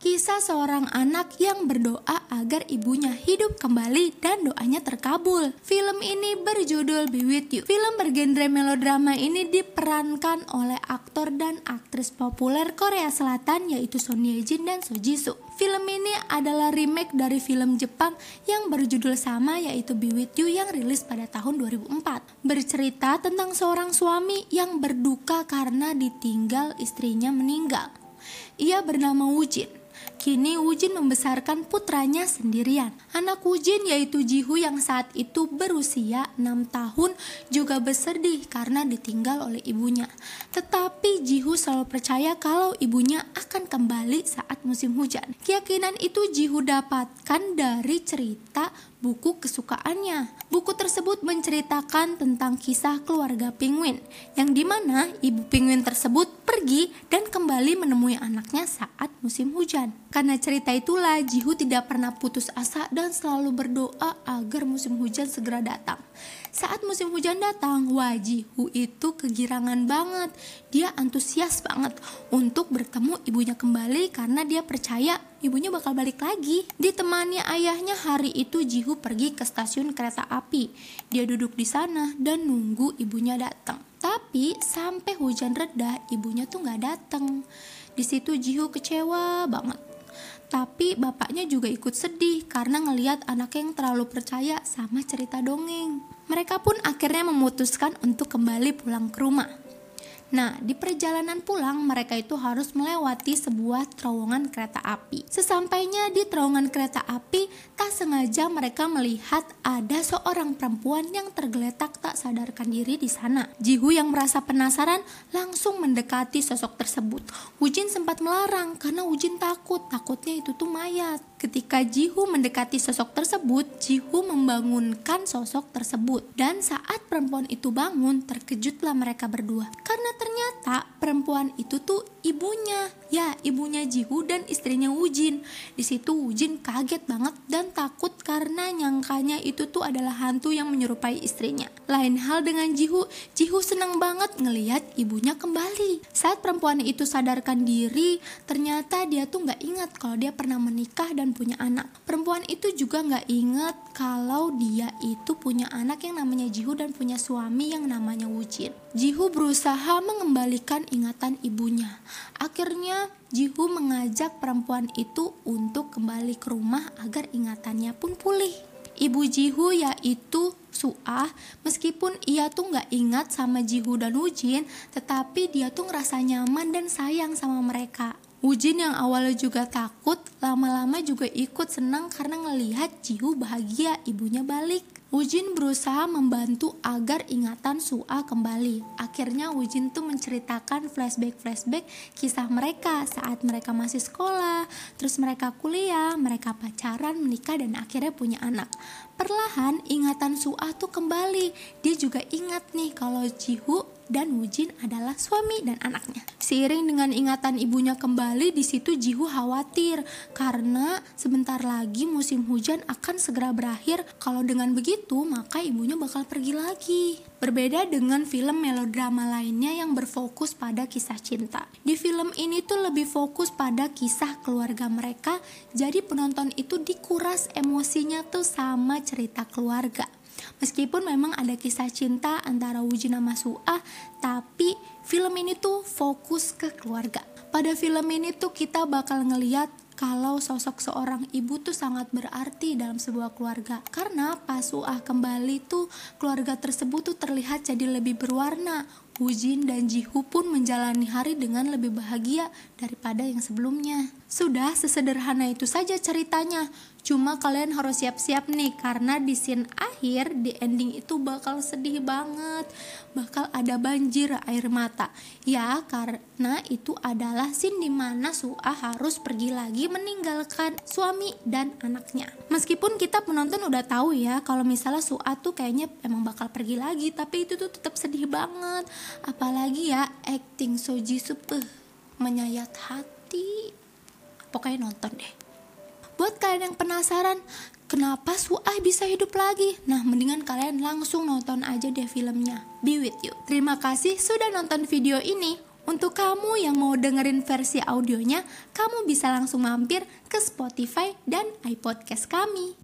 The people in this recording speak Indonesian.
Kisah seorang anak yang berdoa agar ibunya hidup kembali dan doanya terkabul. Film ini berjudul Be With You. Film bergenre melodrama ini diperankan oleh aktor dan aktris populer Korea Selatan yaitu Son Ye Jin dan So Ji Soo. Film ini adalah remake dari film Jepang yang berjudul sama yaitu Be With You yang rilis pada tahun 2004. Bercerita tentang seorang suami yang berduka karena ditinggal istrinya meninggal. Ia bernama Wujin Kini Wujin membesarkan putranya sendirian. Anak Wujin yaitu Jihu yang saat itu berusia 6 tahun juga bersedih karena ditinggal oleh ibunya. Tetapi Jihu selalu percaya kalau ibunya akan kembali saat musim hujan. Keyakinan itu Jihu dapatkan dari cerita buku kesukaannya. Buku tersebut menceritakan tentang kisah keluarga penguin, yang di mana ibu penguin tersebut pergi dan kembali menemui anaknya saat musim hujan. Karena cerita itulah Jihu tidak pernah putus asa dan selalu berdoa agar musim hujan segera datang. Saat musim hujan datang, Wajihu itu kegirangan banget. Dia antusias banget untuk bertemu ibunya kembali karena dia percaya ibunya bakal balik lagi. Ditemani ayahnya hari itu Jihu pergi ke stasiun kereta api. Dia duduk di sana dan nunggu ibunya datang. Tapi sampai hujan reda, ibunya tuh nggak datang. Di situ Jihu kecewa banget tapi bapaknya juga ikut sedih karena ngeliat anak yang terlalu percaya sama cerita dongeng. Mereka pun akhirnya memutuskan untuk kembali pulang ke rumah. Nah, di perjalanan pulang, mereka itu harus melewati sebuah terowongan kereta api. Sesampainya di terowongan kereta api, tak sengaja mereka melihat ada seorang perempuan yang tergeletak tak sadarkan diri di sana. Jihu yang merasa penasaran langsung mendekati sosok tersebut. Wujin sempat melarang karena Wujin takut, takutnya itu tuh mayat. Ketika Jihu mendekati sosok tersebut, Jihu membangunkan sosok tersebut. Dan saat perempuan itu bangun, terkejutlah mereka berdua. Karena ternyata perempuan itu tuh ibunya. Ya, ibunya Jihu dan istrinya Wujin. Di situ Wujin kaget banget dan takut karena nyangkanya itu tuh adalah hantu yang menyerupai istrinya. Lain hal dengan Jihu, Jihu senang banget ngeliat ibunya kembali. Saat perempuan itu sadarkan diri, ternyata dia tuh nggak ingat kalau dia pernah menikah dan punya anak. Perempuan itu juga nggak ingat kalau dia itu punya anak yang namanya Jihu dan punya suami yang namanya Wujin. Jihu berusaha mengembalikan ingatan ibunya. Akhirnya Jihu mengajak perempuan itu untuk kembali ke rumah agar ingatannya pun pulih. Ibu Jihu yaitu Suah, meskipun ia tuh nggak ingat sama Jihu dan Wujin, tetapi dia tuh ngerasa nyaman dan sayang sama mereka. Wujin yang awalnya juga takut, lama-lama juga ikut senang karena ngelihat Jihu bahagia ibunya balik. Wujin berusaha membantu agar ingatan Sua kembali. Akhirnya Wujin tuh menceritakan flashback-flashback kisah mereka saat mereka masih sekolah, terus mereka kuliah, mereka pacaran, menikah dan akhirnya punya anak. Perlahan ingatan Sua tuh kembali. Dia juga ingat nih kalau Jihu dan Wujin adalah suami dan anaknya. Seiring dengan ingatan ibunya kembali, di situ Jihu khawatir karena sebentar lagi musim hujan akan segera berakhir. Kalau dengan begitu, maka ibunya bakal pergi lagi. Berbeda dengan film melodrama lainnya yang berfokus pada kisah cinta. Di film ini tuh lebih fokus pada kisah keluarga mereka, jadi penonton itu dikuras emosinya tuh sama cerita keluarga. Meskipun memang ada kisah cinta antara Wujin sama Suah, tapi film ini tuh fokus ke keluarga. Pada film ini tuh kita bakal ngeliat kalau sosok seorang ibu tuh sangat berarti dalam sebuah keluarga. Karena pas Suah kembali tuh keluarga tersebut tuh terlihat jadi lebih berwarna. Wujin dan Jihu pun menjalani hari dengan lebih bahagia daripada yang sebelumnya. Sudah sesederhana itu saja ceritanya. Cuma kalian harus siap-siap nih karena di scene akhir di ending itu bakal sedih banget. Bakal ada banjir air mata. Ya, karena itu adalah scene di mana Suah harus pergi lagi meninggalkan suami dan anaknya. Meskipun kita penonton udah tahu ya kalau misalnya Suah tuh kayaknya emang bakal pergi lagi, tapi itu tuh tetap sedih banget. Apalagi ya acting Soji Sup menyayat hati. Pokoknya nonton deh. Buat kalian yang penasaran, kenapa Suai bisa hidup lagi? Nah, mendingan kalian langsung nonton aja deh filmnya. Be with you. Terima kasih sudah nonton video ini. Untuk kamu yang mau dengerin versi audionya, kamu bisa langsung mampir ke Spotify dan iPodcast kami.